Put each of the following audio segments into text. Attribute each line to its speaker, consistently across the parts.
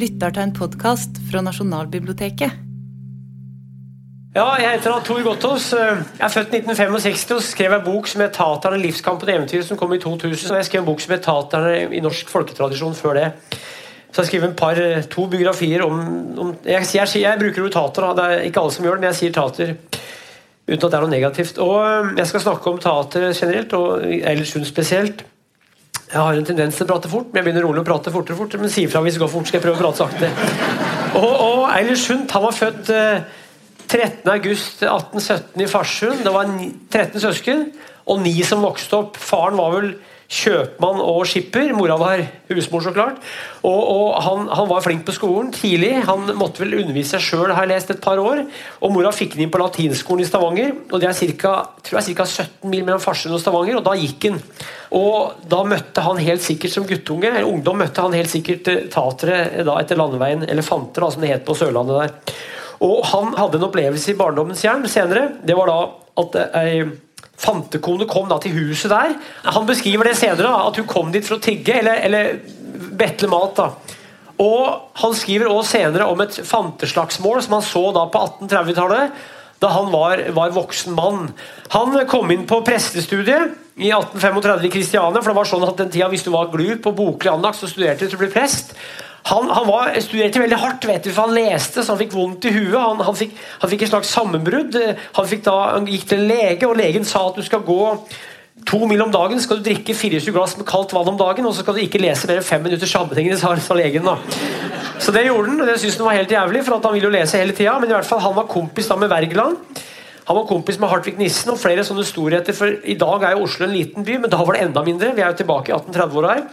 Speaker 1: lytter til en podkast fra Nasjonalbiblioteket.
Speaker 2: Ja, jeg heter Tor Gottaas. Jeg er født i 1965 og skrev en bok som het 'Taterne livskamp og eventyr', som kom i 2000. Og jeg skrev en bok som het 'Taterne i norsk folketradisjon' før det. Så jeg skrev en par, to biografier om, om jeg, jeg, jeg, bruker ordet tater, det er ikke alle som gjør det, men jeg sier tater uten at det er noe negativt. Og Jeg skal snakke om tater generelt, og Eilersund spesielt. Jeg har en tendens til å prate fort, men jeg begynner rolig å prate fortere og fortere. Men si ifra hvis det går fort, skal jeg prøve å prate sakte. Og, og Eilert Sundt han var født eh, 13.8.1817 i Farsund. Det var 13 søsken og ni som vokste opp. Faren var vel kjøpmann og skipper. Mora var husmor, så klart. Og, og han, han, var flink på skolen tidlig. Han måtte vel undervise seg sjøl, har jeg lest, et par år. Og mora fikk han inn på latinskolen i Stavanger. og Det er ca. 17 mil mellom Farsund og Stavanger, og da gikk han. Og da møtte han helt sikkert som guttunge, eller ungdom møtte han helt sikkert eh, tatere da etter landeveien, elefanter, da, som det het på Sørlandet der. Og han hadde en opplevelse i barndommens jern senere. Det var da at ei fantekone kom da til huset der. Han beskriver det senere, da, at hun kom dit for å tigge eller, eller betle mat. da. Og Han skriver også senere om et fanteslagsmål som han så da på 1830-tallet, da han var, var, voksen mann. Han kom inn på prestestudiet i 1835 i Kristiania. for det var sånn at den tida Hvis du var glup og boklig anlagt, så studerte du til å bli prest. Han, han var, studerte veldig hardt, vet du, for han leste så han fikk vondt i huet. Han, han, fikk, han fikk, et slags sammenbrudd. Han, da, han gikk til en lege, og legen sa at du skal gå to mil om dagen skal du drikke 24 glass med kaldt vann om dagen, og så skal du ikke lese mer enn fem minutter sammenhengende, sa, sa legen. da. Så det gjorde han, og det syntes han var helt jævlig, for han ville jo lese hele tida. Men i hvert fall, han var kompis da med Wergeland. Han var kompis med Hartvig Nissen og flere sånne storheter. For i dag er jo Oslo en liten by, men da var det enda mindre. Vi er jo tilbake i 1830-åra her.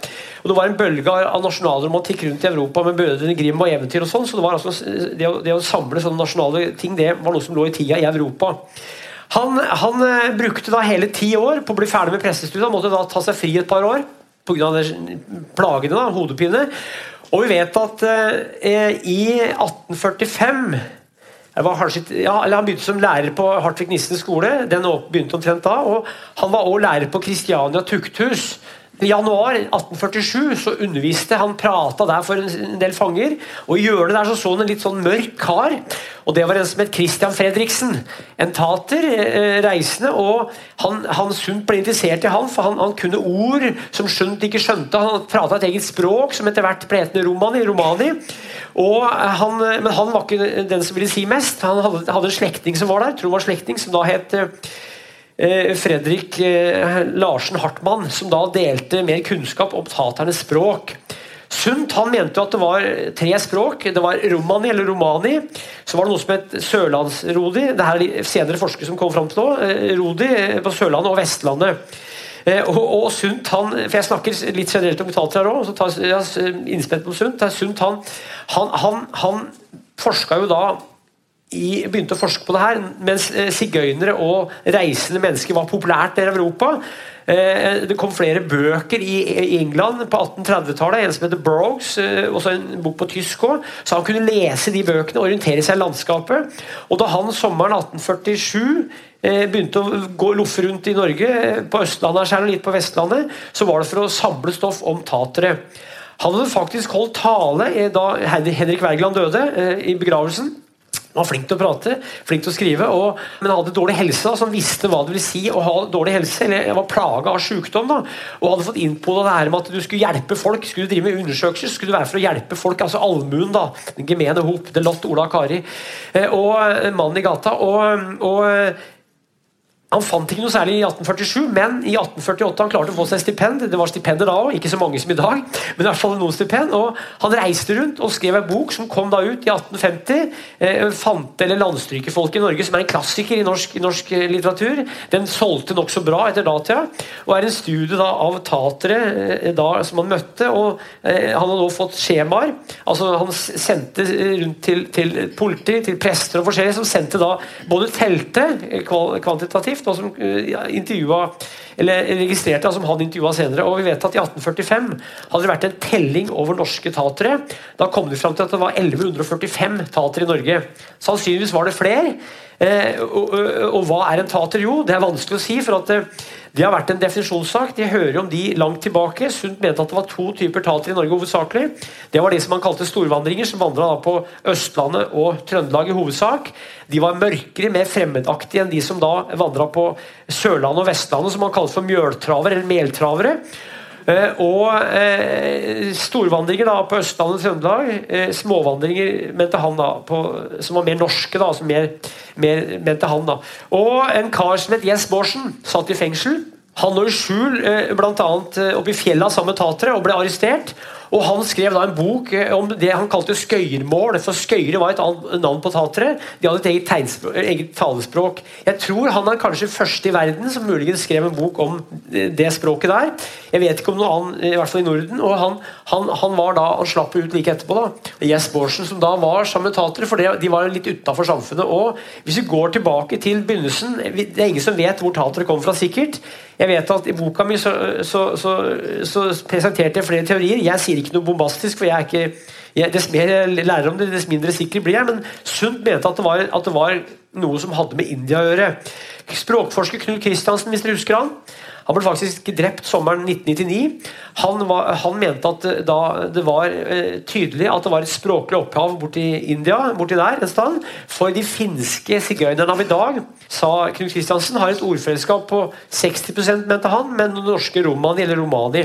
Speaker 2: Og det var en bølge av nasjonalromantikk rundt i Europa med Brødrene Grim og eventyr og sånn. Så det, altså, det, å, det å samle sånne nasjonale ting, det var noe som lå i tida i Europa. Han, han uh, brukte da hele ti år på å bli ferdig med prestestudiet. Han måtte da ta seg fri et par år pga. plagene, da, hodepine. Og vi vet at eh, i 1845 Kanskje, ja, han begynte som lærer på Hartvig Nissen skole. Den begynte omtrent da. og Han var også lærer på Kristiania tukthus. I januar 1847 så underviste han prata der for en del fanger. og I hjørnet der så så han en litt sånn mørk kar. og Det var en som het Christian Fredriksen. En tater, eh, reisende. og Han, han Sundt ble interessert i han, for han, han kunne ord som Sundt ikke skjønte. Han prata et eget språk som etter hvert ble hetende romani. romani. Han, men han var ikke den som ville si mest. Han hadde, hadde en slektning som var der, tror han var slektning, som da het Eh, Fredrik eh, Larsen Hartmann, som da delte mer kunnskap om taternes språk. Sundt han mente at det var tre språk. Det var romani eller romani. Så var det noe som het sørlandsrodi. Det her er senere forskere som kom fram til nå. Eh, rodi på Sørlandet og Vestlandet. Og, og Sundt han, for Jeg snakker litt generelt om tater her òg, så tar jeg innspill på Sundt. Sundt han, han, han, han forska jo da i, begynte å forske på det her, mens eh, sigøynere og reisende mennesker var populært der i Europa. Eh, det kom flere bøker i, England på 1830-tallet. En som heter Brogues, eh, også en bok på tysk òg. Så han kunne lese de bøkene og orientere seg i landskapet. Og da han sommeren 1847 eh, begynte å gå loffe rundt i Norge, på Østlandet og litt på Vestlandet, så var det for å samle stoff om tatere. Han hadde faktisk holdt tale da Henrik Wergeland døde, i begravelsen. Var flink til å prate, flink til å skrive, og, men hadde dårlig helse. Da, som visste hva det ville si å ha dårlig helse, eller var plaga av sykdom. Da, og hadde fått innpå det her med at du skulle hjelpe folk. Skulle du drive med undersøkelser, skulle du være for å hjelpe folk. Altså allmuen, da. Den gemene hop. Det lott Ola Kari. Eh, og eh, mannen i gata. og, og han fant ikke noe særlig i 1847, men i 1848 han klarte å få seg stipend. Det var stipender da òg, ikke så mange som i dag. men i hvert fall noen stipend, og Han reiste rundt og skrev en bok som kom da ut i 1850. Eh, fant, eller landstrykerfolket i Norge', som er en klassiker i norsk, i norsk eh, litteratur. Den solgte nokså bra etter datida, og er en studie da av tatere eh, da, som han møtte. og eh, Han hadde også fått skjemaer. altså Han sendte rundt til, til politi, til prester og forskjellige, som sendte da både telte eh, kvantitativt Swift, som eller registrerte som han intervjua senere. og vi vet at I 1845 hadde det vært en telling over norske tatere. Da kom de fram til at det var 1145 tatere i Norge. Sannsynligvis var det flere. Eh, og, og, og, hva er en tater? Jo, det er vanskelig å si. for at det, det har vært en definisjonssak. De hører om de langt tilbake. Sundt mente at det var to typer tatere i Norge hovedsakelig. Det var de som man kalte storvandringer, som vandra på Østlandet og Trøndelag i hovedsak. De var mørkere, mer fremmedaktige enn de som da vandra på Sørlandet og Vestlandet, som man kalte for mjøltravere eller meltravere. Eh, og eh, storvandringer da på Østlandet og Trøndelag. Eh, småvandringer mente han da, på, som var mer norske. da, som mer, mer mente han da. Og en kar som het Jens Bårdsen, satt i fengsel. Han lå i skjul bl.a. oppe i fjellet sammen med tatere og ble arrestert. Og Han skrev da en bok eh, om det han kalte skøyermål. For skøyere var et annet navn på tatere. De hadde et eget, eget, talespråk. Jeg tror han er kanskje første i verden som muligens skrev en bok om det språket der. Jeg vet ikke om noe annet, i hvert fall i Norden. og Han, han, han var da, han slapp ut like etterpå. da. Jess Borsen, som da var sammen med tatere, for det, de var litt utafor samfunnet. og Hvis vi går tilbake til begynnelsen Det er ingen som vet hvor tatere kom fra, sikkert. Jeg vet at I boka mi så, så, så, så presenterte jeg flere teorier. Jeg sier ikke noe bombastisk, for jeg er ikke Dess mer jeg lærer om det, dess mindre sikker blir jeg. Men Sundt mente at det, var, at det var noe som hadde med India å gjøre. Språkforsker Knut Kristiansen, hvis dere husker han, han ble faktisk drept sommeren 1999. Han, var, han mente at da det var eh, tydelig at det var et språklig opphav borti India borti der en sted, for de finske sigøynerne av i dag, sa Knut Kristiansen, har et ordfellesskap på 60% mente han, men norske romani eller romani.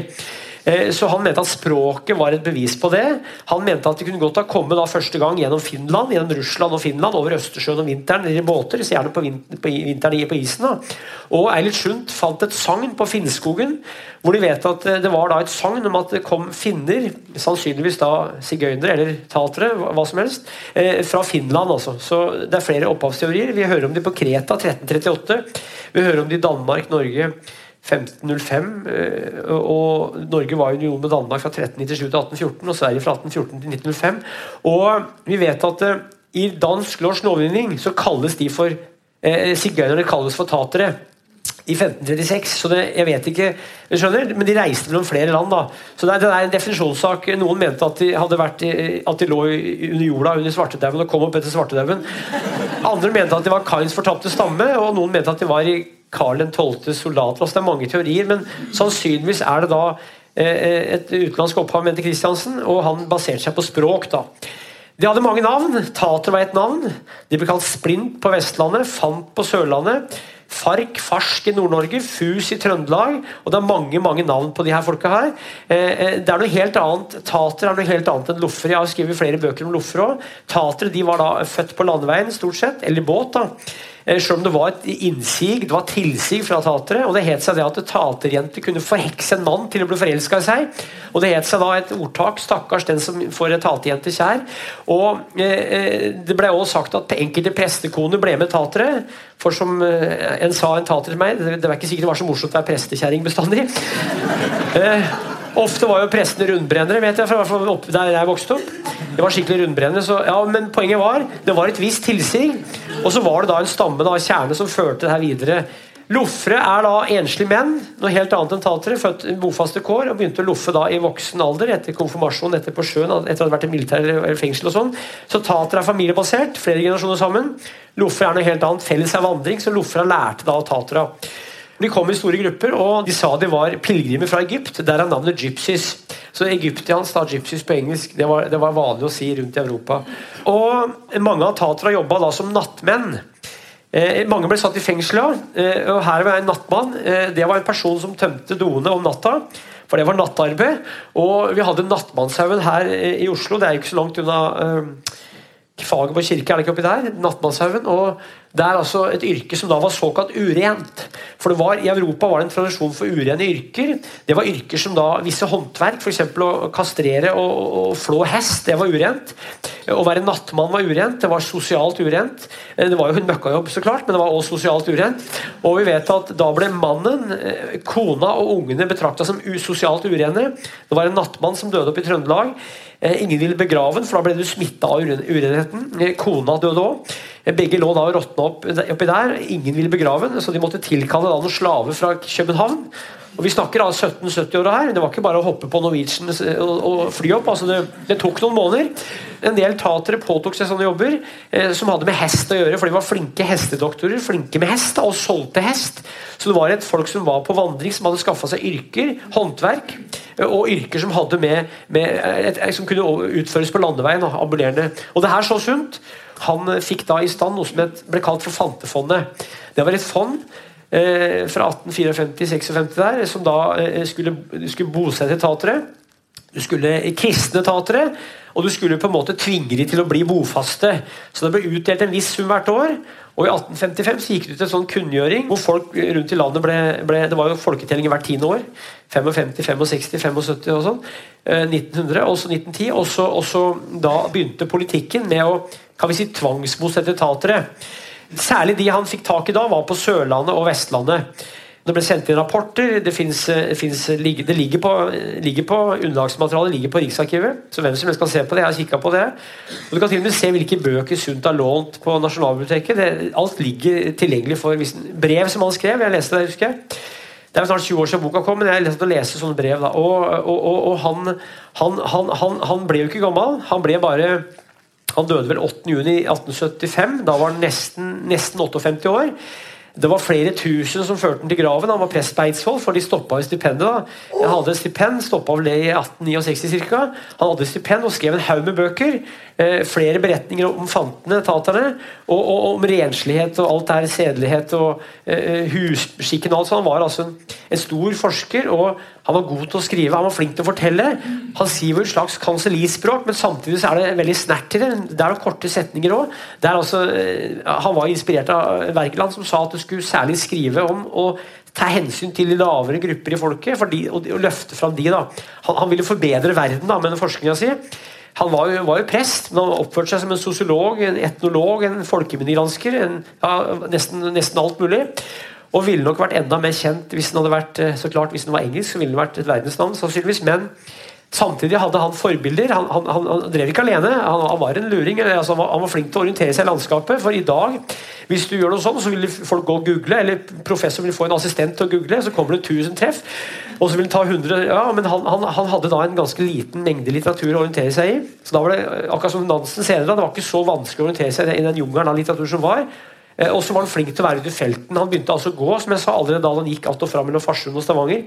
Speaker 2: Eh, så Han mente at språket var et bevis på det. Han mente at de kunne godt ha kommet da første gang gjennom Finland, gjennom Russland og Finland, over Østersjøen om vinteren i båter, så gjerne på, vinteren på isen. da. Og Eilert Sundt fant et sagn på Finnskogen, hvor de vet at eh, det var da et sagn om at det kom finner, sannsynligvis da sigøynere eller tatere, hva som helst, eh, fra Finland. altså. Så Det er flere opphavsteorier. Vi hører om de på Kreta 1338. Vi hører om de i Danmark, Norge 1505. Eh, og Norge var i union med Danmark fra 1397 til 1814 og Sverige fra 1814 til 1905. Og vi vet at eh, i dansk norsk lovgivning så kalles de for eh, sigøynerne kalles for tatere i 1536. så det, jeg vet ikke, skjønner, Men de reiste mellom flere land. da, så Det det er en definisjonssak. Noen mente at de, hadde vært, at de lå under jorda under svartedauden og kom opp etter svartedauden. Andre mente at de var Kains fortapte stamme, og noen mente at de var i Karl 12. soldater. Altså, det er mange teorier, men sannsynligvis er det da eh, et utenlandsk opphav, mente Kristiansen, og han baserte seg på språk. da. De hadde mange navn. Tater var et navn. De ble kalt Splint på Vestlandet, Fant på Sørlandet. Fark, Farsk i Nord-Norge, Fus i Trøndelag. Og det er mange mange navn på de her folka her. Eh, det er noe helt annet, Tater er noe helt annet enn loffer. Jeg har skrevet flere bøker om loffer òg. Tatere de var da født på landeveien, stort sett, eller båt. da. Eh, selv om det var et innsig, det var tilsig fra tatere. Og det het seg det at taterjenter kunne forhekse en mann til å bli forelska i seg. Og det het seg da et ordtak 'stakkars den som får en taterjente kjær'. Og eh, eh Det ble også sagt at enkelte prestekoner ble med tatere. For som eh, en sa en tater til meg, det, var ikke sikkert det var så morsomt å være prestekjerring bestandig. eh, Ofte var jo prestene rundbrennere, vet jeg, fra opp der jeg vokste opp. Det var skikkelig rundbrennere, så, ja, Men poenget var det var et visst tilsig. Og så var det da en stamme da, kjerne som førte det her videre. Loffere er da enslige menn, noe helt annet enn tatere, født i bofaste kår og begynte å loffe da i voksen alder etter konfirmasjon, etter på sjøen, etter å ha vært i militær eller fengsel og sånn. Så tatere er familiebasert, flere generasjoner sammen. Loffere er noe helt annet, felles er vandring, så loffere lærte da tatere. De kom i store grupper, og de sa de var pilegrimer fra Egypt. Der er navnet gypsies. Så egyptians, da, gypsies på engelsk, det var, det var, vanlig å si rundt i Europa. Og Mange av taterne jobba da som nattmenn. Eh, mange ble satt i fengsel. Eh, og Her var en nattmann. Eh, det var en person som tømte doene om natta. For det var nattarbeid. Og vi hadde Nattmannshaugen her i Oslo. Det er ikke så langt unna eh, faget på kirke, er det ikke oppi der? Nattmannshaugen. Og det er altså et yrke som da var såkalt urent. For var, I Europa var det en tradisjon for urene yrker. Det var yrker som da visse håndverk, f.eks. å kastrere og, og, flå hest, det var urent. Å være nattmann var urent. Det var sosialt urent. Eh, det var jo en møkkajobb, så klart, men det var også sosialt urent. Og vi vet at da ble mannen, eh, kona og ungene betrakta som sosialt urene. Det var en nattmann som døde oppe i Trøndelag. Eh, ingen ville begrave den, for da ble du smitta av urenheten. Kona døde òg. Begge lå da og råtna opp oppi der. Ingen ville begrave den, så de måtte tilkalle noen slaver fra København. Og Vi snakker av 1770-åra her. Det var ikke bare å hoppe på Norwegian og, fly opp. altså det, det, tok noen måneder. En del tatere påtok seg sånne jobber eh, som hadde med hest å gjøre. For de var flinke hestedoktorer, flinke med hest og solgte hest. Så det var et folk som var på vandring, som hadde skaffa seg yrker, håndverk. Eh, og yrker som, hadde med, med et, som kunne utføres på landeveien. ambulerende. Og det her så sunt. Han fikk da i stand noe som ble kalt for Fantefondet. Det var et fond eh, fra 1854-56 der, som da eh, skulle, skulle bosette tatere. Du skulle kristne tatere, og du skulle på en måte tvinge dem til å bli bofaste. Så det ble utdelt en viss sum hvert år. Og I 1855 så gikk det ut en sånn kunngjøring hvor folk rundt i landet ble, ble Det var jo folketellinger hvert tiende år. 55, 65, 75 og sånn. Eh, 1900, også 1910. Og så da begynte politikken med å kan vi si, tvangsbosette tatere. Særlig de han fikk tak i da, var på Sørlandet og Vestlandet. Det ble sendt inn rapporter. Det, finnes, finnes, det ligger, på, ligger på underlagsmaterialet ligger på Riksarkivet. Så hvem som helst kan se på det. Jeg har på det. Og Du kan til og med se hvilke bøker Sundt har lånt på Nasjonalbiblioteket. Det, alt ligger tilgjengelig for hvis, brev som han skrev. Jeg leste det, husker jeg. Det er snart 20 år siden boka kom, men jeg har lest sånne brev. da. Og, og, og, og han, han, han, han, ble jo ikke gammel. Han ble bare han døde vel 8.6.1875. Da var han nesten, nesten 58 år. Det var flere tusen som førte han til graven. Han var prest på Eidsvoll, for de stoppa jo stipendet. da. Jeg hadde stipend, stoppa vel det i 1869 ca. Han hadde stipend og skrev en haug med bøker. Eh, flere beretninger om fantene, taterne, og, og, og, om renslighet og alt der, sedelighet og eh, husskikken og alt. Så han var altså en, en, stor forsker, og han var god til å skrive. Han var flink til å fortelle. Han sier jo et slags kansellispråk, men samtidig så er det veldig snert i det. Det er noen korte setninger òg. Altså, eh, han var inspirert av Wergeland, som sa at du skulle særlig skrive om å ta hensyn til de lavere grupper i folket de, og, og løfte fram de. da. Han, han ville forbedre verden da, med forskninga si. Han var jo, var jo, prest, men han oppførte seg som en sosiolog, en etnolog, en folkeminneransker. Ja, nesten, nesten, alt mulig. Og ville nok vært enda mer kjent hvis han hadde vært eh, så klart, hvis den var engelsk. så ville han vært et verdensnavn, sannsynligvis, men Samtidig hadde han forbilder. Han, han, han, drev ikke alene. Han, var en luring. Altså var, han, var, flink til å orientere seg i landskapet. For i dag, hvis du gjør noe sånn, så vil folk gå og google, eller professor vil få en assistent til å google, så kommer det 1000 treff. Og så vil han ta 100 Ja, men han, hadde da en ganske liten mengde litteratur å orientere seg i. Så da var det akkurat som Nansen senere, det var ikke så vanskelig å orientere seg i den jungelen av litteratur som var. Eh, og så var han flink til å være ute i felten. Han begynte altså å gå som jeg sa allerede da han gikk att og fram mellom Farsund og Stavanger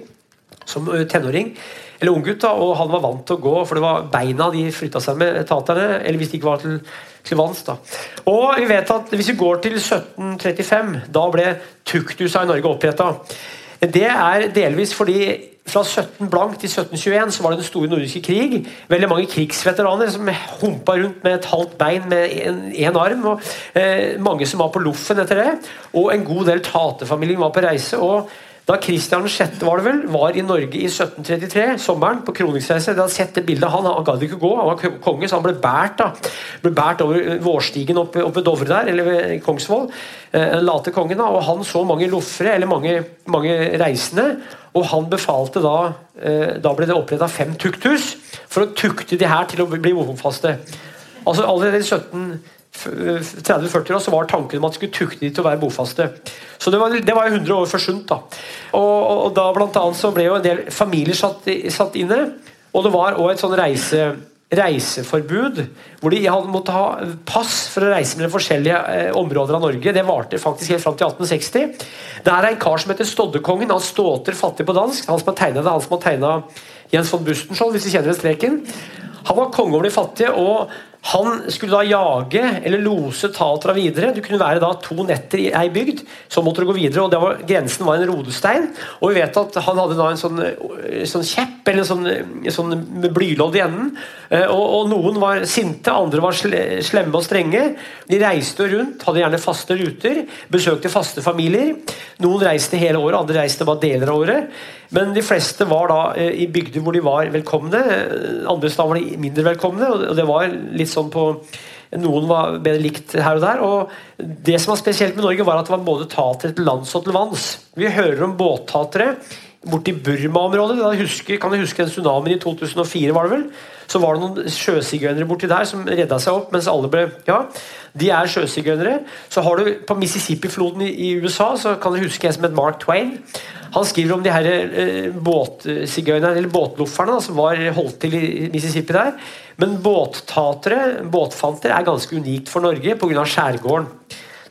Speaker 2: som tenåring eller unggutt, og han var vant til å gå, for det var beina de flytta seg med, taterne. Eller hvis de ikke var til, til vanns. da. Og vi vet at Hvis vi går til 1735, da ble tuktusa i Norge oppretta. Det er delvis fordi fra 17 blank til 1721 så var det den store nordiske krig. Veldig mange krigsveteraner som humpa rundt med et halvt bein med én arm. og eh, Mange som var på loffen etter det. Og en god del taterfamilier var på reise. og da Kristian 6. var det vel, var i Norge i 1733, sommeren, på kroningsreise, da hadde sett det bildet Han han gadd ikke gå, han var konge, så han ble båret da, ble bært over vårstigen oppe, oppe Dovre der, eller ved Kongsvoll. Eh, den late kongen da, og Han så mange loffere, eller mange, mange reisende, og han befalte da eh, Da ble det oppretta fem tukthus for å tukte de her til å bli bofaste. Altså Allerede i 17 30-40 år så var tanken om at de skulle tukte de til å være bofaste. Så det var, det var 100 år forsunt. da. Og, og, da blant annet så ble jo en del familier satt, satt inne. Og det var òg et sånn reise, reiseforbud, hvor de måtte ha pass for å reise mellom forskjellige eh, områder av Norge. Det varte faktisk helt fram til 1860. Det er en kar som heter Stoddekongen. Han ståter fattig på dansk. Han som har tegnet det, han som har tegna Jens von Bustenskjold, hvis du kjenner den streken. Han var konge over de fattige, og han skulle da jage eller lose Tatra videre. Du kunne være da to netter i ei bygd, så måtte du gå videre. og var, Grensen var en rodestein. og vi vet at Han hadde da en sånn, sånn kjepp eller en sånn, sånn med blylodd i enden. Eh, og, og, Noen var sinte, andre var slemme og strenge. De reiste rundt, hadde gjerne faste ruter, besøkte faste familier. Noen reiste hele året, andre reiste bare deler av året. Men de fleste var da eh, i bygder hvor de var velkomne. Andre steder var de mindre velkomne. og det var litt sånn på noen var bedre likt her og der. og Det som var spesielt med Norge, var at det var både tatere til lands og til vanns. Vi hører om båttatere borti Burma-området. Kan du huske en tsunami i 2004? var det vel? Så var det noen sjøsigøynere borti der som redda seg opp mens alle ble Ja, de er sjøsigøynere. Så har du på Mississippi-floden i, i USA, så kan du huske en som het Mark Twain. Han skriver om de her eh, båtsigøynerne, eller båtlofferne, som var holdt til i Mississippi der. Men båttatere, båtfanter, er ganske unikt for Norge pga. skjærgården.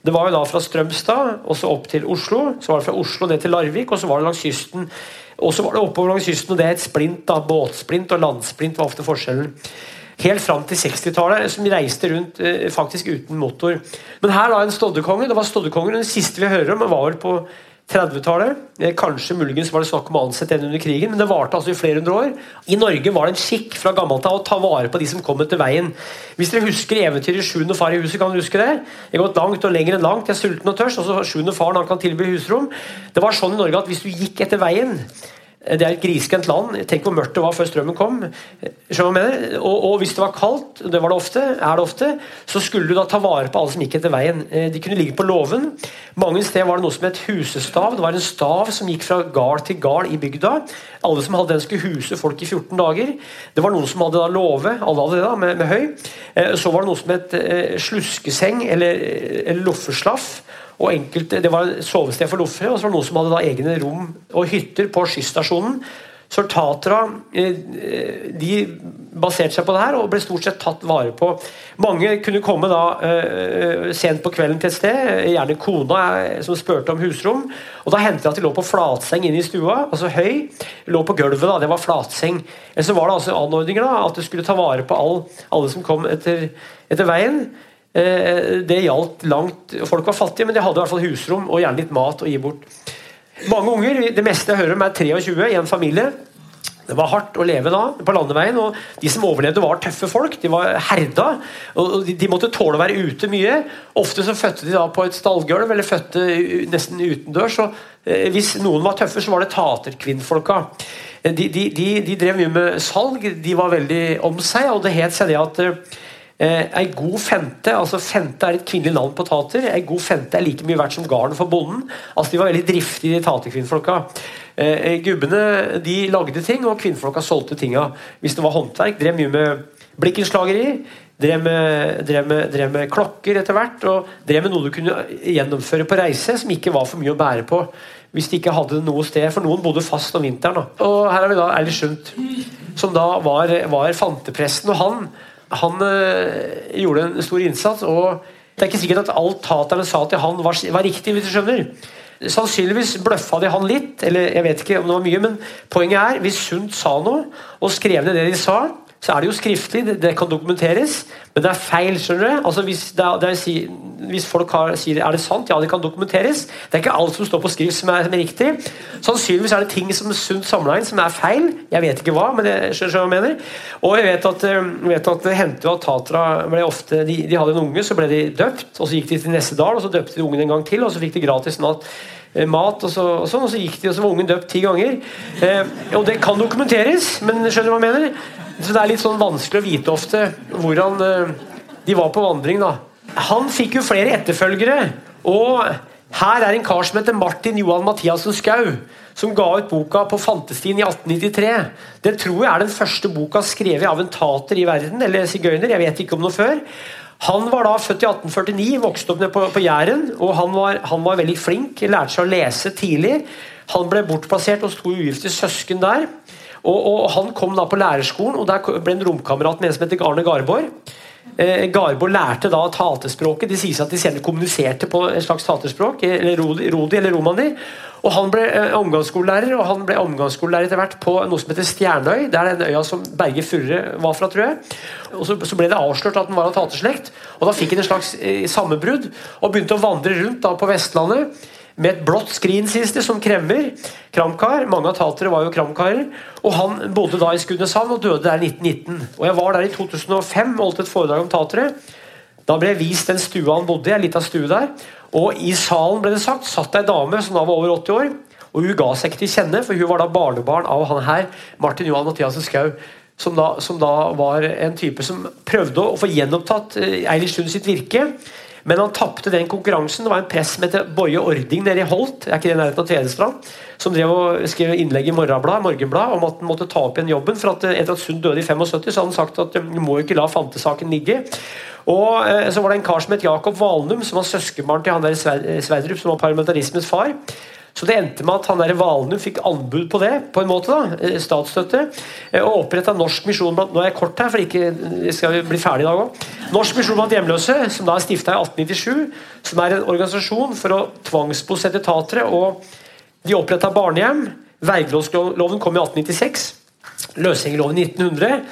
Speaker 2: Det var jo da fra Strømstad og så opp til Oslo. Så var det fra Oslo ned til Larvik, og så var det langs kysten. Og så var det oppover langs kysten, og det er et splint. da, Båtsplint og landsplint var ofte forskjellen. Helt fram til 60-tallet, som reiste rundt eh, faktisk uten motor. Men her da en stoddekonge. Det var stoddekongen. Den siste vi hører om, var vel på 30-tallet. Eh, Kanskje muligens var det snakk om å ansette en under krigen, men det varte altså i flere hundre år. I Norge var det en skikk fra gammelt av å ta vare på de som kom etter veien. Hvis dere husker eventyret 'Sjuende far i huset', kan dere huske det? Jeg har gått langt og lenger enn langt, jeg er sulten og tørst, og så faren han kan tilby husrom. Det var sånn i Norge at hvis du gikk etter veien det er et grisgrendt land. Tenk hvor mørkt det var før strømmen kom. Og, og, hvis det var kaldt, det var det ofte, er det ofte, så skulle du da ta vare på alle som gikk etter veien. Eh, De kunne ligge på låven. Mange steder var det noe som het husestav. Det var en stav som gikk fra gard til gard i bygda. Alle som hadde den, skulle huse folk i 14 dager. Det var noen som hadde da låve, alle hadde det da, med, med høy. Eh, Så var det noe som het eh, sluskeseng, eller, eller loffeslaff. Og enkelte, Det var sovested for loffere, og så var det noen som hadde da egne rom og hytter på skysstasjonen. Så tatera eh, de baserte seg på det her og ble stort sett tatt vare på. Mange kunne komme da eh, sent på kvelden til et sted, gjerne kona eh, som spurte om husrom. og Da hendte det at de lå på flatseng inne i stua, altså høy. Lå på gulvet, da, det var flatseng. Eller så var det altså anordninger da, at du skulle ta vare på all, alle som kom etter, etter veien. Eh, Det gjaldt langt Folk var fattige, men de hadde i hvert fall husrom og gjerne litt mat å gi bort. Mange unger, det meste jeg hører om er 23 i en familie. Det var hardt å leve da på landeveien, og de som overlevde, var tøffe folk. De var herda, og de, de måtte tåle å være ute mye. Ofte så fødte de da på et stallgulv, eller fødte nesten utendørs. og eh, Hvis noen var tøffe, så var det taterkvinnfolka. Eh, De, de, de, drev mye med salg, de var veldig om seg, og det het seg det at eh, Eh, ei god fente altså Fente er et kvinnelig navn på tater. Ei god fente er like mye verdt som garn for bonden. Altså De var veldig driftige, de taterkvinnfolka. Eh, gubbene de lagde ting, og kvinnfolka solgte tinga. Hvis det var håndverk, drev mye med blikkenslageri. Drev med, drev, med, drev med klokker etter hvert, og drev med noe du kunne gjennomføre på reise som ikke var for mye å bære på. Hvis de ikke hadde noe sted, for noen bodde fast om vinteren. Da. Og her har vi da Eilert Sundt, som da var, var fantepresten. og han han øh, gjorde en stor innsats, og det er ikke sikkert at alt taterne sa til han var, var riktig. hvis du skjønner. Sannsynligvis bløffa de han litt, eller jeg vet ikke om det var mye, men poenget er, hvis Sundt sa noe, og skrev ned det de sa, så er det jo skriftlig, det, det kan dokumenteres, men det er feil. skjønner du? Altså Hvis, det er, det er, hvis folk har, sier er det sant, ja, det kan dokumenteres. Det er ikke alt som står på skrift som er, som er riktig. Sannsynligvis er det ting som sunt samla inn som er feil. Jeg vet ikke hva, men det skjønner hva jeg mener. Og jeg vet at, eh, vet at det hendte jo at Tatra ble ofte de, de hadde en unge, så ble de døpt, og så gikk de til neste dal, og så døpte de ungen en gang til, og så fikk de gratis natt eh, mat, og så, og sånn, og så gikk de, og så var ungen døpt ti ganger. Eh, og det kan dokumenteres, men skjønner du hva jeg mener? Så det er litt sånn vanskelig å vite ofte hvordan eh, de var på vandring, da. Han fikk jo flere etterfølgere, og her er en kar som heter Martin Johan Mathiassen Skau, som ga ut boka på Fantestien i 1893. Det tror jeg er den første boka skrevet av en tater i verden, eller sigøyner, jeg vet ikke om noe før. Han var da født i 1849, vokste opp på, på Jæren, og han var, han var veldig flink, lærte seg å lese tidlig. Han ble bortplassert hos to ugifte søsken der. Og, og Han kom da på lærerskolen, og der ble en romkamerat med en som heter Arne Garborg. Eh, Garborg lærte da tatespråket. De sier seg at de senere kommuniserte på et slags tatespråk, eller rodi, rodi eller romani. Og Han ble eh, omgangsskolelærer, og han ble omgangsskolelærer etter hvert på noe som heter Stjernøy. Det er den øya som Berge Furre var fra, tror jeg. Og så, så ble det avslørt at han var av taterslekt, og da fikk han et slags eh, sammenbrudd og begynte å vandre rundt da på Vestlandet med et blått skrin, siste som kremmer. Kramkar. Mange av tatere var jo kramkarer. Og han bodde da i Skudeneshavn og døde der i 1919. Og jeg var der i 2005 og holdt et foredrag om tatere. Da ble jeg vist den stua han bodde i, en liten stue der. Og i salen ble det sagt, satt ei dame som da var over 80 år. Og hun ga seg ikke til kjenne, for hun var da barnebarn av han her, Martin Johan Mathiassen Skau. Som da, som da var en type som prøvde å få gjenopptatt eh, Eilert Sund sitt virke. Men han tapte den konkurransen. Det var en press som heter Boje Ording nede i Holt, er ikke det nærheten av Tvedestrand, som drev og skrev innlegg i Morgenbladet Morgenblad om at han måtte ta opp igjen jobben. for at Etter at Sund døde i 75, så hadde han sagt at du må ikke la fantesaken ligge. Og eh, Så var det en kar som het Jakob Valnum, som var søskenbarn til han der Sverdrup, som var parlamentarismens far. Så det endte med at han der Valnum fikk anbud på det, på en måte da, eh, statsstøtte, eh, og oppretta Norsk misjon blant Nå er jeg kort her, for ikke skal vi bli ferdig i dag òg. Norsk misjon blant hjemløse, som da er stifta i 1897, som er en organisasjon for å tvangsbosette tatere. og De oppretta barnehjem. Vergelovsloven kom i 1896. Løsgjengerloven i 1900.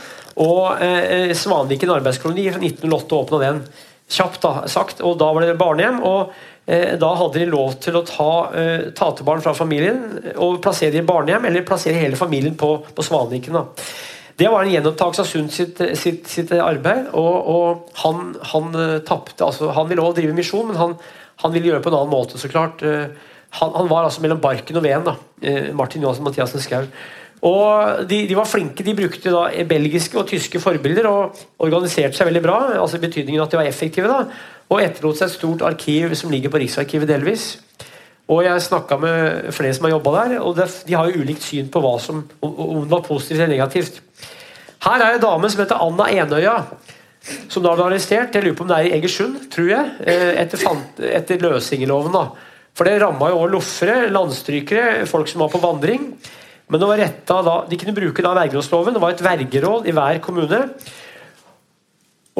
Speaker 2: Og eh, Svanviken arbeidskoloni fra 1908 åpna den. Kjapt da, sagt. Og da var det barnehjem. og Eh, da hadde de lov til å ta uh, tatebarn fra familien og plassere dem i barnehjem, eller plassere hele familien på, på Svanviken. Det var en gjenopptakelse av Sund sitt, sitt, sitt, arbeid. og, og Han, han tappte, tapte. Altså, han ville også drive misjon, men han, han, ville gjøre det på en annen måte. så klart. Han, han, var altså mellom barken og veden. Martin Johansen Mathiassen Skau. Og de, de, var flinke. De brukte da belgiske og tyske forbilder og organiserte seg veldig bra. altså betydningen at de var effektive. da og etterlot seg et stort arkiv som ligger på Riksarkivet delvis. Og jeg snakka med flere som har jobba der, og de har jo ulikt syn på hva som, om det var positivt eller negativt. Her er en dame som heter Anna Enøya, som da ble arrestert. Jeg lurer på om det er i Egersund, tror jeg, eh, etter, etter løsingeloven. da. For det ramma jo også loffere, landstrykere, folk som var på vandring. Men det var retta da, de kunne bruke da vergerådsloven. Det var et vergeråd i hver kommune.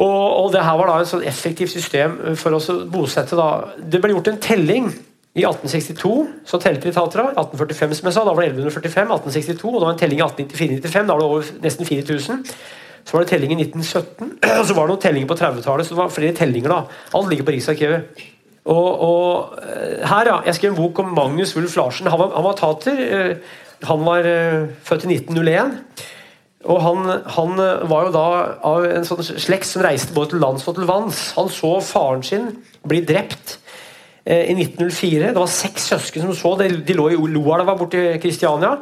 Speaker 2: Og, og det her var da et sånn effektivt system for oss å bosette. Da. Det ble gjort en telling i 1862. Så telte de Tatra. 1845 som jeg sa, da var det 1145. 1862, og det var en telling i 1894-95. Da var det over nesten 4000. Så var det telling i 1917, og så var det noen tellinger på 30-tallet. Så det var flere tellinger. da. Alt ligger på Riksarkivet. Og, og, eh, her, ja, Jeg skrev en bok om Magnus Wulf Larsen. Han var, han var tater. Eh, han var uh, født i 1901. Og han, han, var jo da av en sånn slekt som reiste både til lands og til vanns. Han så faren sin bli drept eh, i 1904. Det var seks søsken som så. De, de lå i Loelva borti Kristiania.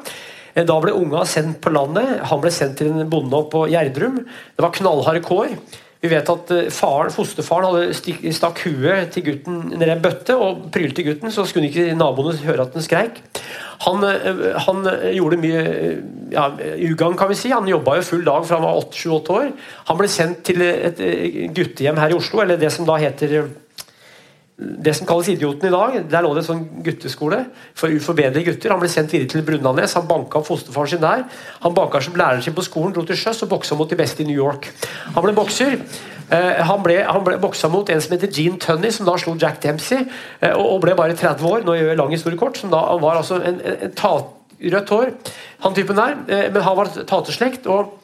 Speaker 2: Eh, da ble unga sendt på landet. Han ble sendt til en bonde på Gjerdrum. Det var knallharde kår. Vi vet at eh, faren, Fosterfaren hadde stakk huet til gutten ned i en bøtte og prylte gutten, så skulle ikke naboene høre at den skreik. Han, eh, han gjorde mye ja, ugagn, kan vi si. Han jobba jo full dag fra han var 7-8 år. Han ble sendt til et eh, guttehjem her i Oslo, eller det som da heter det som kalles Idioten i dag, der lå det en sånn gutteskole for uforbedrede gutter. Han ble sendt videre til Brundanes. Han banka opp fosterfaren sin der. Han banka som læreren sin på skolen, dro til sjøs og boksa mot de beste i New York. Han ble bokser. Eh, han ble, han ble boksa mot en som heter Gene Tunney, som da slo Jack Dempsey, eh, og, ble bare 30 år. Nå gjør jeg lang historie kort. Som da var altså en, en, en ta, rødt hår, han typen der. Eh, men han var taterslekt, og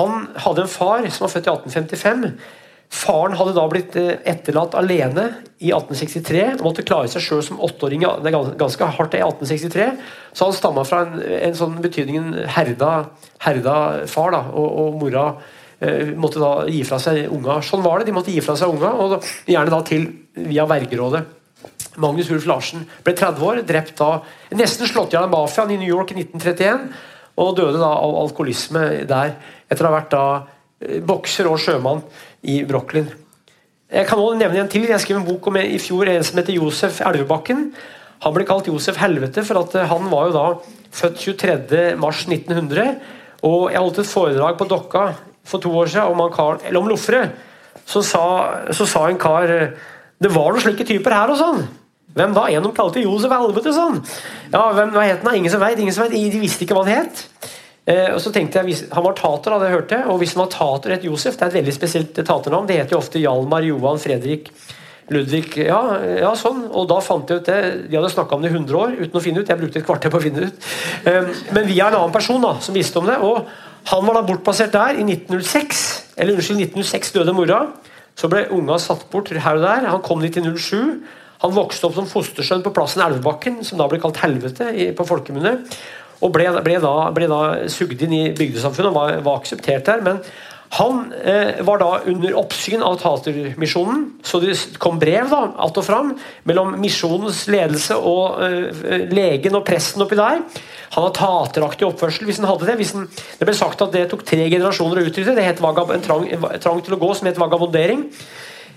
Speaker 2: han hadde en far som var født i 1855 Faren hadde da blitt eh, etterlatt alene i 1863 og måtte klare seg sjøl som åtteåring. Det er ganske hardt i 1863. Så han stamma fra en, en sånn betydningen herda, herda far, da, og, og mora eh, måtte da gi fra seg unga. Sånn var det, de måtte gi fra seg unga, og gjerne da til via vergerådet. Magnus Ulf Larsen ble 30 år, drept av nesten slått i hjel av mafiaen i New York i 1931, og døde da av alkoholisme der, etter å ha vært da eh, bokser og sjømann i Brooklyn. Jeg kan også nevne en til. Jeg skrev en bok om i fjor en som heter Josef Elvebakken. Han ble kalt Josef Helvete, for at eh, han var jo da født 23.3.1900. Og jeg holdt et foredrag på Dokka for to år siden om, kar, om Lofre. Så sa, så sa en kar Det var noen slike typer her og sånn. Hvem da? En de kalte Josef Helvete, sånn. Ja, hvem, hva het han? Ingen som veit. De visste ikke hva han het. Eh, og så tenkte jeg, Han var tater, hadde jeg hørt det. Og hvis han var tater, het Josef. Det er et veldig spesielt taternavn. Det heter jo ofte Hjalmar, Johan, Fredrik, Ludvig ja, ja, sånn. Og da fant jeg ut det. De hadde snakka om det i 100 år uten å finne ut. Jeg brukte et kvarter på å finne det ut. Eh, men via en annen person da, som visste om det. Og han var da bortplassert der i 1906. Eller unnskyld, 1906 døde mora. Så ble unga satt bort her og der. Han kom dit i 07. Han vokste opp som fostersønn på plassen Elvebakken, som da ble kalt Helvete på folkemunne. Og ble, ble, da, ble da, sugd inn i bygdesamfunnet og var, var akseptert der. Men han eh, var da under oppsyn av Tatermisjonen, så det kom brev da, att og fram mellom misjonens ledelse og eh, legen og presten oppi der. Han har tateraktig oppførsel hvis han hadde det. Han, det ble sagt at det tok tre generasjoner å utrydde. Det het vagab, en trang, trang, til å gå som het vagabondering.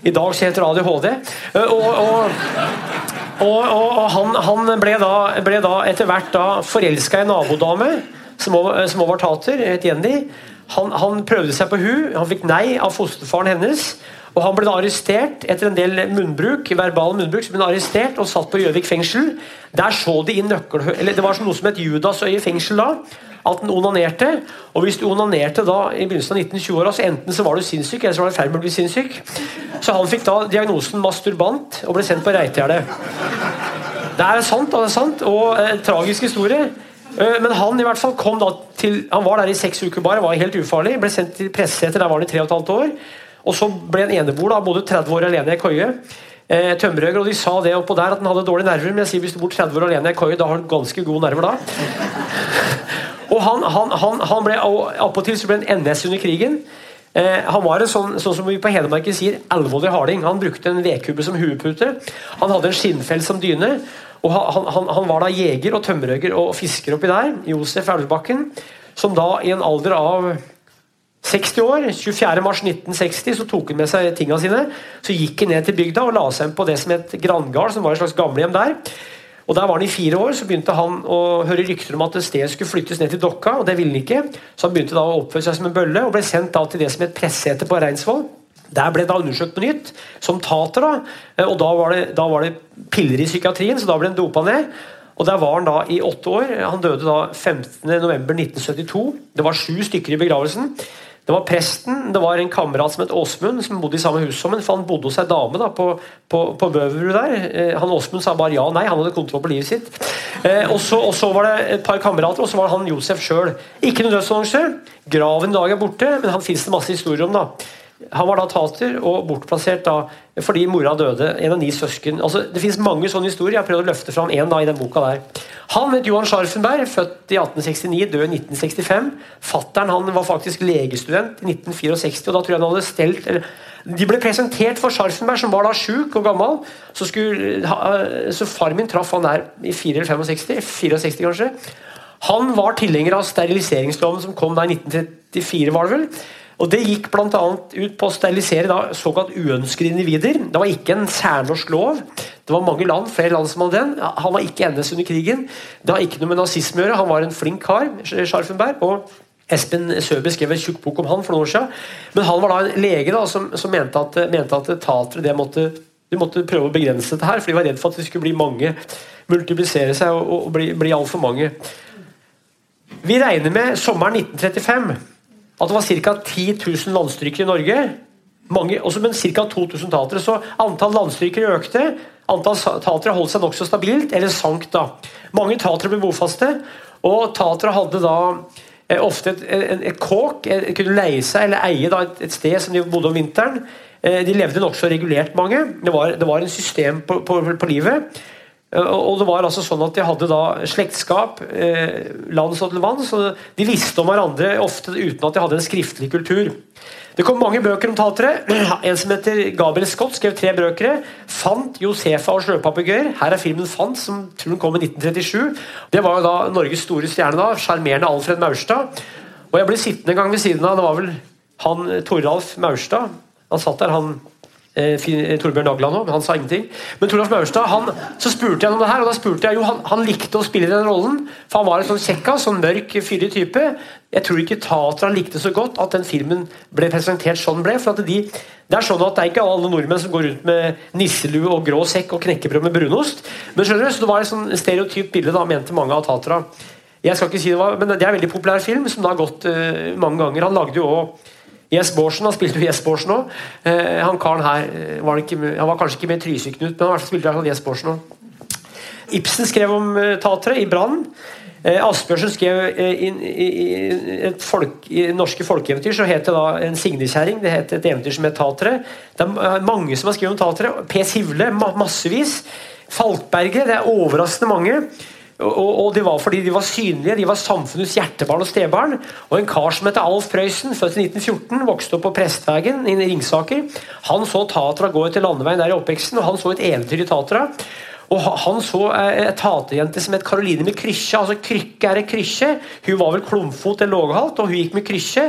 Speaker 2: I dag heter det ADHD. Eh, og, og, og, og han, han, ble da, ble da etter hvert forelska i nabodame som òg var tater, het Jenny. Han, han, prøvde seg på hun, han fikk nei av fosterfaren hennes. Og Han ble da arrestert etter en del munnbruk, verbal munnbruk, så ble han arrestert og satt på Gjøvik fengsel. Der så de i nøkkel... Eller det var noe som het Judasøye fengsel da at den onanerte. Og hvis du onanerte da i begynnelsen av 1920-åra, så enten så var du sinnssyk, eller så var du i ferd med å bli sinnssyk. Så han fikk da diagnosen masturbant og ble sendt på Reitgjerdet. Det er sant, det er sant, og eh, tragisk historie. Eh, men han i hvert fall kom da til Han var der i seks uker bare, var helt ufarlig. Ble sendt til presseseter, der var han i tre og et halvt år. Og så ble han eneboer, da, bodde 30 år alene i koie. Eh, tømmerhøger, og De sa det oppå der at han hadde dårlige nerver, men jeg sier hvis du bor 30 år alene i koie, da har du ganske gode nerver da. Og han, han, han, han ble Appåtil så ble han NS under krigen. Eh, han var en sånn, sånn som vi på Hedmarken sier, alvorlig harding. Han brukte en vedkubbe som huepute. Han hadde en skinnfell som dyne. og han, han, han var da jeger og tømmerhugger og fisker oppi der. Josef Elvebakken. Som da i en alder av 60 år, 24.3.1960, så tok han med seg tingene sine. Så gikk han ned til bygda og la seg på det som het Grangard, som var et slags gamlehjem der. Og Der var han i fire år, så begynte han å høre rykter om at stedet skulle flyttes ned til Dokka, og det ville han ikke. Så han begynte da å oppføre seg som en bølle og ble sendt da til det som het pressete på Reinsvoll. Der ble da undersøkt på nytt, som tater. da, eh, og Da var det, da var det piller i psykiatrien, så da ble han dopa ned. Og Der var han da i åtte år. Han døde da 15.11.1972. Det var sju stykker i begravelsen. Det var presten, det var en kamerat som het Åsmund, som bodde i samme hus som ham. For han bodde hos ei dame da, på, på, på Bøverud der. Eh, han Åsmund sa bare ja og nei, han hadde kontroll på livet sitt. Eh, og, så, og, så, var det et par kamerater, og så var det han Josef sjøl. Ikke noen dødsannonse. Graven i dag er borte, men han fins det masse historier om. da. Han var da tater og bortplassert da, fordi mora døde. En av ni søsken. Altså, det fins mange sånne historier. Jeg har prøvd å løfte fram én i den boka der. Han het Johan Scharfenberg, født i 1869, død i 1965. Fattern var faktisk legestudent i 1964, og da tror jeg han hadde stelt eller, De ble presentert for Scharfenberg, som var da sjuk og gammel. Så, skulle, så far min traff han der i 64 64 kanskje. Han var tilhenger av steriliseringsloven som kom da i 1934, var det vel. Og Det gikk bl.a. ut på å sterilisere da, såkalt uønskede individer. Det var ikke en særnorsk lov. Det var mange land, flere land som hadde den. Han var ikke NS under krigen. Det har ikke noe med nazisme å gjøre. Han var en flink kar. Scharfenberg, og Espen Søby skrev en tjukk bok om han for noen år siden. Men han var da en lege da, som, som mente at, mente at tatere det måtte, de måtte prøve å begrense dette her, for de var redd for at det skulle bli mange. Multiplisere seg og, og bli, bli altfor mange. Vi regner med sommeren 1935 at det var ca. 10 000 landstrykere i Norge. Mange, også, men ca. 2000 tatere. Så antall landstrykere økte. Antall tatere holdt seg nokså stabilt, eller sank da. Mange tatere ble bofaste, og tatere hadde da eh, ofte et, et, et kåk, et, kunne leie seg eller eie da, et, et, sted som de bodde om vinteren. Eh, de levde nokså regulert, mange. Det var, det var en system på, på, på livet. Eh, og det var altså sånn at De hadde da slektskap eh, lands og til vann, så de visste om hverandre ofte uten at de hadde en skriftlig kultur. Det kom mange bøker om tatere. En som heter Gabriel Scott, skrev tre bøker. 'Fant Josefa og sjøpapegøyer'. Her er filmen 'Fant', som tror den kom i 1937. Det var jo da Norges store stjerne, da, sjarmerende Alfred Maurstad. Og jeg ble sittende en gang ved siden av Det var vel han Toralf Maurstad. Han satt der, han Eh, eh, Torbjørn Dagland òg, men han sa ingenting. Men Toralf Maurstad, han, så spurte jeg om det her, og da spurte jeg jo, han, han likte å spille den rollen. For han var en sånn kjekkas, sånn mørk, fyrig type. Jeg tror ikke teatret likte så godt at den filmen ble presentert sånn ble. for de, Det er sånn at det er ikke alle nordmenn som går rundt med nisselue og grå sekk og knekkebrød med brunost. Men skjønner du, så det var et sånn stereotypt bilde, da, mente mange av Tatra. Jeg skal ikke si det var, men det er en veldig populær film som da har gått uh, mange ganger. Han lagde jo også Jes Borsen, han spilte jo Jes Borsen òg. Eh, han karen her eh, var, ikke, han var kanskje ikke med Trysil-Knut, men han spilte iallfall Jes Borsen òg. Ibsen skrev om tateret i Brann. Eh, Asbjørnsen skrev eh, i, i, i, et folk, i norske folkeeventyr så het det da en signekjerring. Det het et eventyr som het Tateret. Det er mange som har skrevet om Tateret. P. Sivle, massevis. Falkberget, det er overraskende mange. Og, og, det var fordi de var synlige. De var samfunnets hjertebarn og stebarn. Og en kar som heter Alf Prøysen, født i 1914, vokste opp på Prestvegen i Ringsaker. Han så Tatra gå etter landeveien der i oppveksten, og han så et eventyr i Tatra. Og Han så ei taterjente som het Karoline med krysje. altså Krykke er et krysje. Hun var vel klumfot eller låghalt, og hun gikk med krysje.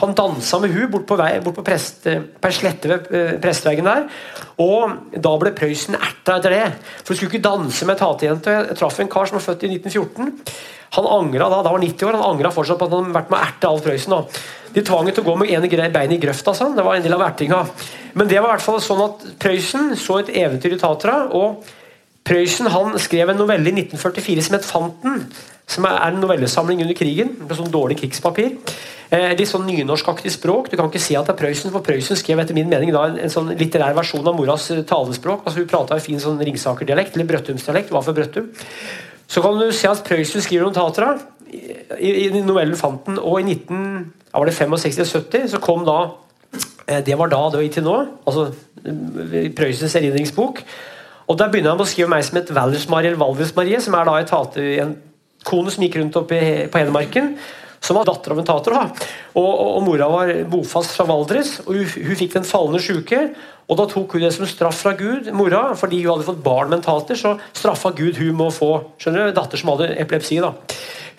Speaker 2: Han dansa med hun bort på, vei, bort på, prest, på slette ved eh, presteveggen der. Og da ble Prøysen erta etter det. For hun skulle ikke danse med taterjente. Jeg traff en kar som var født i 1914. Han angra da, da var 90 år, han angra fortsatt på at han hadde vært med å erte Alf Prøysen. De tvang til å gå med ene bein i grøfta. Sånn. Det var en del av ertinga. Men det var i hvert fall sånn at Prøysen så et eventyr i Tatra. og Prøysen han skrev en novelle i 1944 som het 'Fanten'. Som er en novellesamling under krigen. med sånn dårlig krigspapir. Eh, litt sånn nynorskaktig språk. Du kan ikke si at det er Prøysen, for Prøysen skrev etter min mening da en, en sånn litterær versjon av moras eh, talespråk. altså Hun prata fin sånn Ringsaker-dialekt, eller Brøttumsdialekt. Hva for Brøttum. Så kan du se at Prøysen skriver om Tatra i, i novellen 'Fanten'. Og i 19, ja, var det 65-70 så kom da eh, Det var da det var til nå. altså Prøysens erindringsbok. Og Der begynner han å skrive meg som et Valdresmarie eller Valdresmarie, som er da et tate, en kone som gikk rundt oppe på Hedmarken. Som var datter av en tater. Og, og, og, Mora var bofast fra Valdres, og hun, hun fikk den fallende sjuke. Og Da tok hun det som straff fra Gud, mora, fordi hun hadde fått barn med en tater. Så straffa Gud hun med å få skjønner du, datter som hadde epilepsi. da.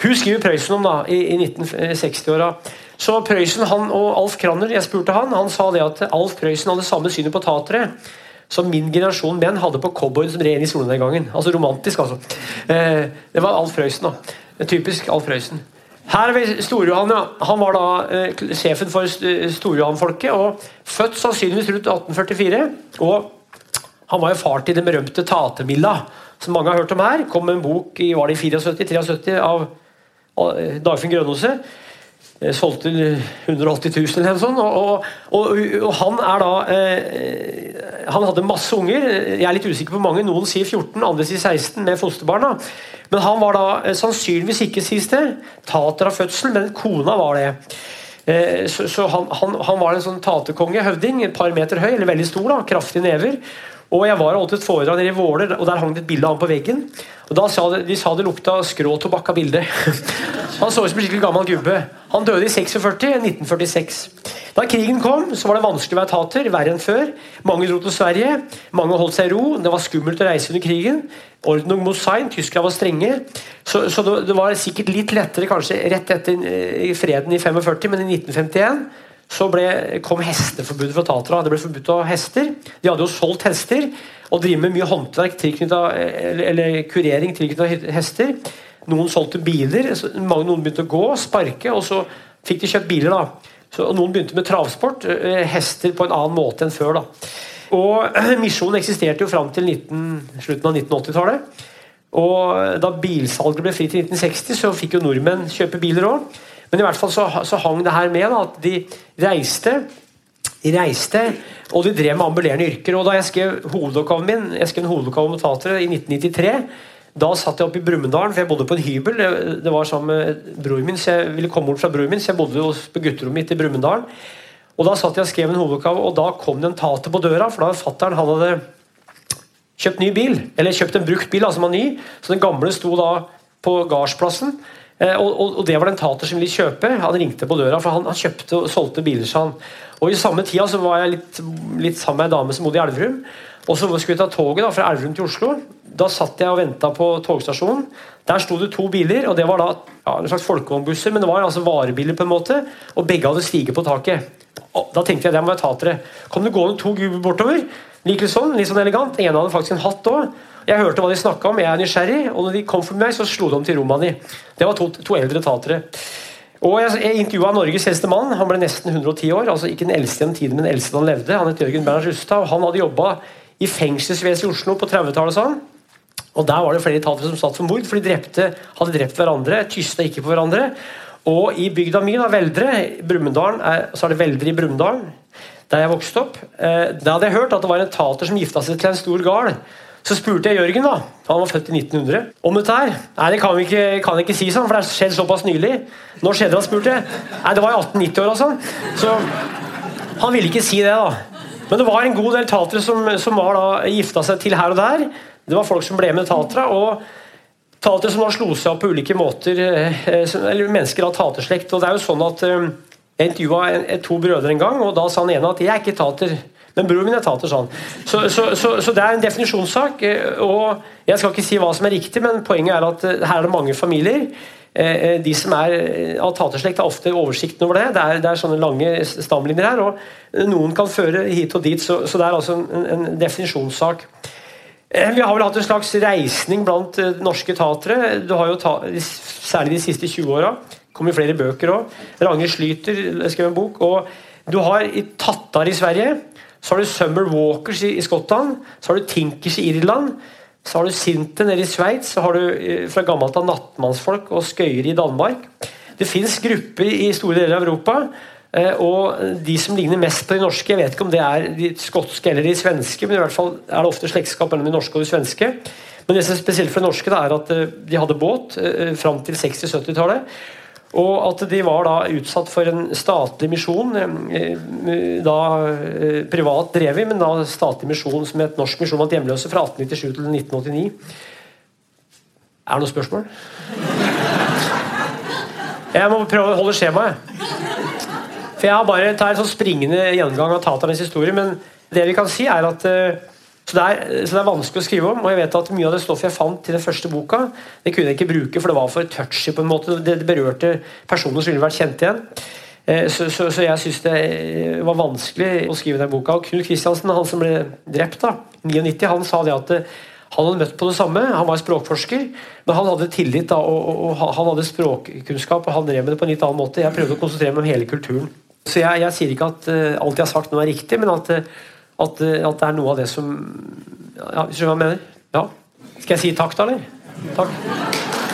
Speaker 2: Hun skriver Prøysen om da, i, i 1960-åra. Så Prøysen han og Alf Kranner, jeg spurte han, han sa det at Alf Prøysen hadde samme synet på tatere som min generasjon menn hadde på cowboyen som red i solnedgangen. Altså romantisk, altså. Eh, det var Alf Prøysen. da. Typisk Alf Prøysen. Her ved Storjohan, ja. Han var da eh, sjefen for Storjohan-folket. og Født sannsynligvis rundt 1844. og Han var jo far til den berømte Tatemilla, som mange har hørt om her. Kom med en bok i var det 74-73 av, av Dagfinn Grønåse. Eh, solgte 180 000 eller noe sånt. Og, og, og, han er da eh, Han hadde masse unger. Jeg er litt usikker på mange. Noen sier 14, andre sier 16 med fosterbarna. Men han var da eh, sannsynligvis ikke, sies det, tater av fødsel, men kona var det. Eh, så, så han, han, han, var en sånn taterkonge, høvding, et par meter høy, eller veldig stor, da, kraftige never. Og jeg var og holdt et foredrag nede i Våler, og der hang det et bilde av ham på veggen. Og da sa de, De sa det lukta skråtobakk av bildet. Han så ut som en skikkelig gammel gubbe. Han døde i 46, 1946. Da krigen kom, så var det vanskelig å være tater, verre enn før. Mange dro til Sverige, mange holdt seg i ro. Det var skummelt å reise under krigen. Ordnung mot sein, tyskerne var strenge. Så, så det, var sikkert litt lettere kanskje rett etter eh, freden i 45, men i 1951 så ble, kom hesteforbudet fra Tatra. Det ble forbudt av hester. De hadde jo solgt hester og driver med mye håndverk eller, eller kurering tilknyttet hester. Noen solgte biler. mange Noen begynte å gå, sparke, og så fikk de kjøpt biler. da. Så, Noen begynte med travsport. Eh, hester på en annen måte enn før. da. Og Misjonen eksisterte jo fram til 19, slutten av 1980-tallet. Og Da bilsalget ble fritt i 1960, så fikk jo nordmenn kjøpe biler òg. Men i hvert fall så, så hang det her med da, at de reiste de reiste, og de drev med ambulerende yrker. og Da jeg skrev hovedoppgaven min, jeg skrev en hovedoppgave om teatret i 1993, da satt jeg oppe i Brumunddal, for jeg bodde på en hybel. Det var sammen med bror min, så Jeg ville komme bort fra broren min, så jeg bodde på gutterommet mitt i Brumunddal. Og Da satt jeg og skrev en hovedoppgave, og da kom det en tater på døra. For da fattern hadde kjøpt ny bil, eller kjøpt en brukt bil, altså man ny. Så den gamle sto da på gardsplassen. Eh, og, og, og, det var det en tater som ville kjøpe. Han ringte på døra, for han, han kjøpte og solgte biler. Han. Og I samme tida så var jeg litt, litt sammen med ei dame som bodde i Elverum. Og så skulle vi ta toget da, fra Elverum til Oslo. Da satt jeg og venta på togstasjonen. Der sto det to biler, og det var da ja, en slags folkevognbusser, men det var altså varebiler på en måte. Og begge hadde stiget på taket. Og da tenkte jeg det må jeg ta til det. Kom det gående to gubber bortover. Like sånn, litt sånn elegant. En hadde faktisk en hatt òg. Jeg hørte hva de snakka om, jeg er nysgjerrig, og når de kom for meg, så slo de om til Romani. Det var to, to eldre tatere. Og Jeg, jeg intervjua Norges eldste mann. Han ble nesten 110 år. altså Ikke den eldste den tiden, men den eldste han levde. Han het Jørgen Bernhard Rustad. Han hadde jobba i fengselsvesenet i Oslo på 30-tallet. Sånn. Og Der var det flere tatere som satt for mord, for de drepte, hadde drept hverandre. Tysta ikke på hverandre. Og i bygda mi, da, Veldre, Brumunddalen, så er det Veldre i Brumunddal, der jeg vokste opp, eh, da hadde jeg hørt at det var en tater som gifta seg til en stor gard. Så spurte jeg Jørgen, da, han var født i 1900, om dette her. Nei, det kan vi ikke, kan ikke si sånn, for det har skjedd såpass nylig. Når skjedde det, spurte jeg. Nei, det var i 1890 år sånn. Så han ville ikke si det, da. Men det var en god del tatere som, som var da gifta seg til her og der. Det var folk som ble med tatera. og tatere som da slo seg opp på ulike måter. Eh, eller Mennesker av taterslekt. og det er jo sånn at eh, Jeg intervjua to brødre en gang, og da sa han ene at jeg er ikke tater. Men broren min er tater, sånn. Så, så, så, så, det er en definisjonssak. eh, Og jeg skal ikke si hva som er riktig, men poenget er at eh, her er det mange familier. Eh, De som er av taterslekt, har ofte oversikten over det. Det er, det er sånne lange stamlinjer her, og noen kan føre hit og dit. Så, det er altså en, en definisjonssak. Vi har vel hatt en slags reisning blant norske tatere. Du har jo ta, Særlig de siste 20 åra. Kommer flere bøker òg. Ragnhild Slyter skrev en bok. og Du har i Tattar i Sverige. Så har du Summer Walkers i, i Skottland. Så har du Tinkers i Irland. Så har du Sinte nede i Sveits. Så har du eh, fra gammelt av nattmannsfolk og skøyere i Danmark. Det fins grupper i store deler av Europa. eh, Og de som ligner mest på de norske, jeg vet ikke om det er de skotske eller de svenske, men i hvert fall er det ofte slektskap mellom de norske og de svenske. Men det som er spesielt for de norske, er at eh, de hadde båt fram til 60-70-tallet. Og at de var da utsatt for en statlig misjon, eh, da eh, privat drevet, men da statlig misjon som het Norsk misjon blant hjemløse fra 1897 til 1989. Er det noen spørsmål? Jeg må prøve å holde skjemaet. For Jeg har bare tar en sånn springende gjennomgang av taternes historie, men det vi kan si er at eh, så det, er, så det er vanskelig å skrive om, og jeg vet at mye av det stoffet jeg fant til den første boka, det kunne jeg ikke bruke, for det var for touchy. på en måte, Det berørte personer som ville vært kjent igjen. Eh, Så, så, så jeg syns det var vanskelig å skrive den boka. Og Knut Kristiansen, han som ble drept da, i 99, han sa det at eh, han hadde møtt på det samme. Han var språkforsker, men han hadde tillit da, og, og, og han hadde språkkunnskap, og han drev med det på en litt annen måte. Jeg prøvde å konsentrere meg om hele kulturen. Så jeg, jeg sier ikke at eh, alt jeg har sagt nå er riktig, men at, eh, at, eh, at det er noe av det som ja, Hvis du hva jeg mener? Ja. Skal jeg si takk, da, eller? Takk.